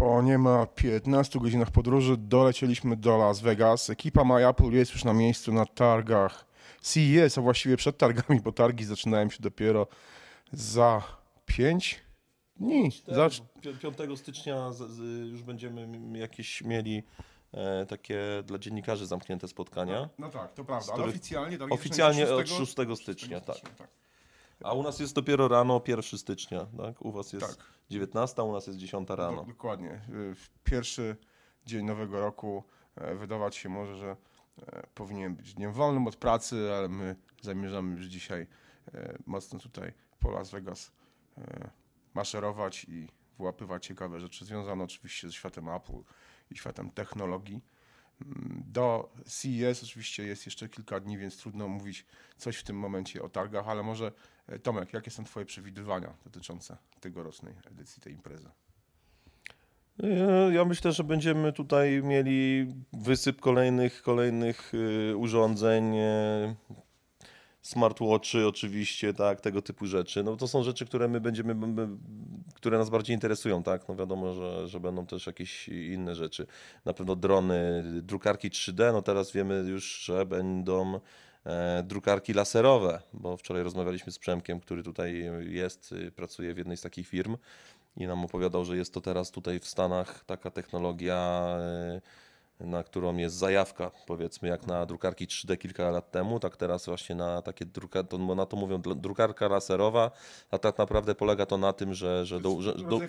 Po niemal 15 godzinach podróży dolecieliśmy do Las Vegas. Ekipa MyApple jest już na miejscu na targach CES, a właściwie przed targami, bo targi zaczynają się dopiero za 5 dni. Za, 5 stycznia już będziemy jakieś mieli e, takie dla dziennikarzy zamknięte spotkania. no tak, to prawda, ale oficjalnie targi Oficjalnie zaczynają od się 6 stycznia, tak. tak. A u nas jest dopiero rano 1 stycznia, tak? U was jest Tak. 19, u nas jest 10 rano. Do, dokładnie. Y, W pierwszy dzień nowego roku e, wydawać się może, że e, powinien być dniem wolnym od pracy, ale my zamierzamy już dzisiaj e, mocno tutaj po Las Vegas maszerować i wyłapywać ciekawe rzeczy związane oczywiście ze światem Apple i światem technologii. Do CES oczywiście jest jeszcze kilka dni, więc trudno mówić coś w tym momencie o targach, ale może e, Tomek, jakie są Twoje przewidywania dotyczące tegorocznej edycji tej imprezy? E, Ja myślę, że będziemy tutaj mieli wysyp kolejnych, kolejnych y, urządzeń, e, smartwatchy oczywiście, tak, tego typu rzeczy. No to są rzeczy, które my będziemy, b- które nas bardziej interesują, tak. No wiadomo, że, że będą też jakieś inne rzeczy. Na pewno drony, drukarki 3D, no teraz wiemy już, że będą e, drukarki laserowe, bo wczoraj rozmawialiśmy z Przemkiem, który tutaj jest, y, pracuje w jednej z takich firm i nam opowiadał, że jest to teraz tutaj w Stanach taka technologia, e, na którą jest zajawka, powiedzmy, jak na drukarki 3D kilka lat temu, tak teraz właśnie na takie druka, to, na to mówią drukarka laserowa, a tak naprawdę polega to na tym, że, że do, że, do,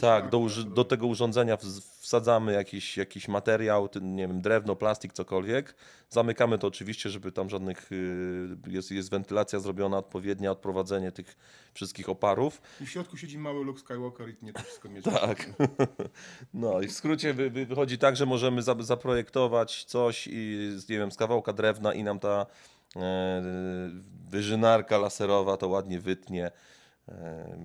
tak, do, do tego urządzenia wsadzamy jakiś, jakiś materiał, nie wiem, drewno, plastik, cokolwiek. Zamykamy to oczywiście, żeby tam żadnych, y, jest, jest wentylacja zrobiona odpowiednia, odprowadzenie tych wszystkich oparów. I w środku siedzi mały Luke Skywalker i nie to wszystko mierzy. Tak. No i w skrócie wy, wy, wychodzi tak, że możemy zaprojektować coś i nie wiem, z kawałka drewna i nam ta e, wyżynarka laserowa to ładnie wytnie. E,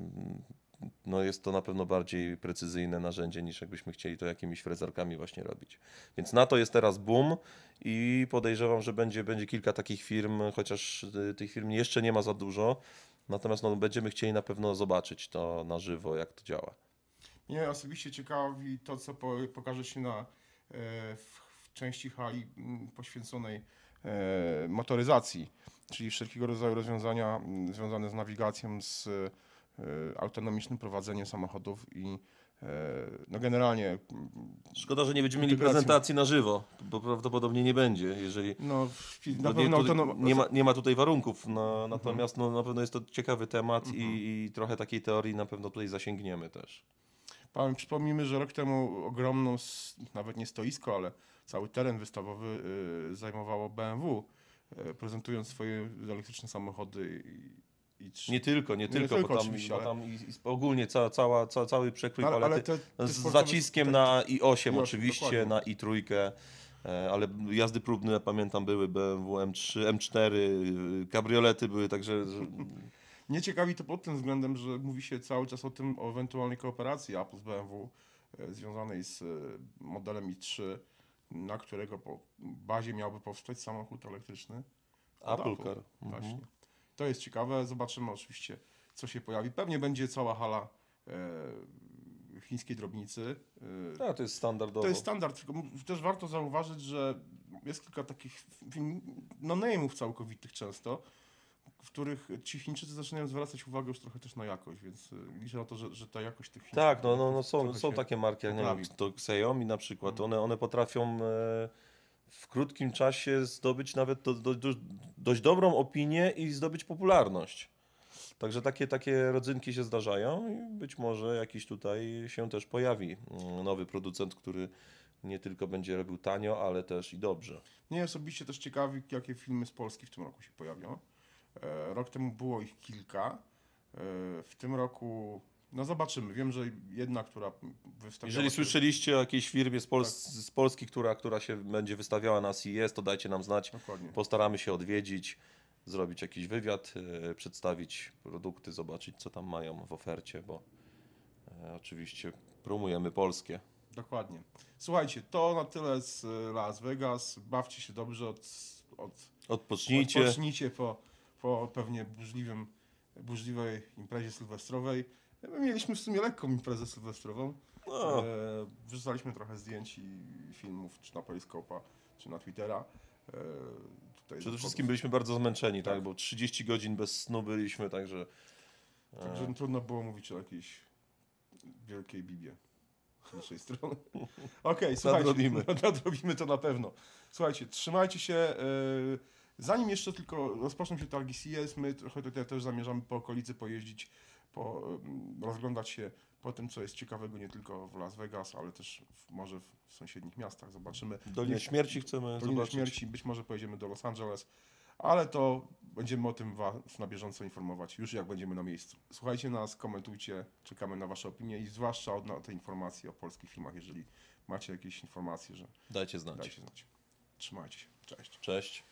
no jest to na pewno bardziej precyzyjne narzędzie niż jakbyśmy chcieli to jakimiś frezarkami właśnie robić. Więc na to jest teraz boom i podejrzewam, że będzie, będzie kilka takich firm, chociaż y, tych firm jeszcze nie ma za dużo. Natomiast no, będziemy chcieli na pewno zobaczyć to na żywo, jak to działa. Mnie osobiście ciekawi to, co po, pokaże się na, e, w, w części hali m, poświęconej e, motoryzacji, czyli wszelkiego rodzaju rozwiązania m, związane z nawigacją, z e, autonomicznym prowadzeniem samochodów i e, no generalnie m, Szkoda, że nie będziemy mieli prezentacji na żywo, bo prawdopodobnie nie będzie, jeżeli no, na nie, pewno tu, autonom... nie, ma, nie ma tutaj warunków, no, natomiast no, na pewno jest to ciekawy temat Mhm. i, i trochę takiej teorii na pewno tutaj zasięgniemy też. Przypomnijmy, że rok temu ogromną, nawet nie stoisko, ale cały teren wystawowy y, zajmowało BMW, y, prezentując swoje elektryczne samochody i, i trzy- Nie tylko, nie, Nie tylko, tylko bo tam, bo ale- tam i, i ogólnie ca, cała, ca, cały przekrój ale, ale palety. te, te z zaciskiem te- na i8 i8, oczywiście, dokładnie. na i3, e, ale jazdy próbne, pamiętam, były BMW M3, M4, y, kabriolety były, także że- Mnie ciekawi to pod tym względem, że mówi się cały czas o tym, o ewentualnej kooperacji Apple z BMW związanej z e, modelem i3, na którego po bazie miałby powstać samochód elektryczny. od Apple Car. Właśnie. Mhm. To jest ciekawe. Zobaczymy oczywiście, co się pojawi. Pewnie będzie cała hala e, chińskiej drobnicy. E, A, to jest standardowo. to jest standard, tylko też warto zauważyć, że jest kilka takich film, no name'ów całkowitych często, w których ci Chińczycy zaczynają zwracać uwagę już trochę też na jakość, więc y, liczę na to, że, że ta jakość tych chińskich Tak, no, no, no są, są takie marki, jak nie wiem, to Xiaomi na przykład, Mhm. one, one potrafią e, w krótkim czasie zdobyć nawet do, do, do, dość dobrą opinię i zdobyć popularność. Także takie, takie rodzynki się zdarzają i być może jakiś tutaj się też pojawi mm, nowy producent, który nie tylko będzie robił tanio, ale też i dobrze. Mnie osobiście też ciekawi, jakie filmy z Polski w tym roku się pojawią. Rok temu było ich kilka. E, w tym roku, no zobaczymy. Wiem, że jedna, która wystawiała Jeżeli słyszeliście o jakiejś firmie z, Pols- z Polski, która, która się będzie wystawiała na CES, to dajcie nam znać. Dokładnie. Postaramy się odwiedzić, zrobić jakiś wywiad, e, przedstawić produkty, zobaczyć co tam mają w ofercie, bo e, oczywiście promujemy polskie. Dokładnie. Słuchajcie, to na tyle z Las Vegas. Bawcie się dobrze od, od Odpocznijcie. Odpocznijcie po, po pewnie burzliwym, burzliwej imprezie sylwestrowej. My mieliśmy w sumie lekką imprezę sylwestrową. No, E, wrzucaliśmy trochę zdjęć i filmów, czy na Periscope'a, czy na Twittera. E, Przede wszystkim byliśmy bardzo zmęczeni, tak? Bo 30 godzin bez snu byliśmy, także. Także trudno było mówić o jakiejś wielkiej Bibie z naszej strony. Okej, słuchajcie. Nadrobimy. Nadrobimy to na pewno. Słuchajcie, trzymajcie się. e, Zanim jeszcze tylko rozpoczną się targi CS, my trochę tutaj też zamierzamy po okolicy pojeździć, po, em, rozglądać się po tym, co jest ciekawego nie tylko w Las Vegas, ale też w, może w sąsiednich miastach. Zobaczymy. Dolinę Śmierci chcemy Dolinę zobaczyć. Śmierci, być może pojedziemy do Los Angeles, ale to będziemy o tym Was na bieżąco informować, już jak będziemy na miejscu. Słuchajcie nas, komentujcie, czekamy na Wasze opinie i zwłaszcza od te informacje o polskich filmach, jeżeli macie jakieś informacje, że Dajcie znać. dajcie znać. Trzymajcie się. Cześć. Cześć.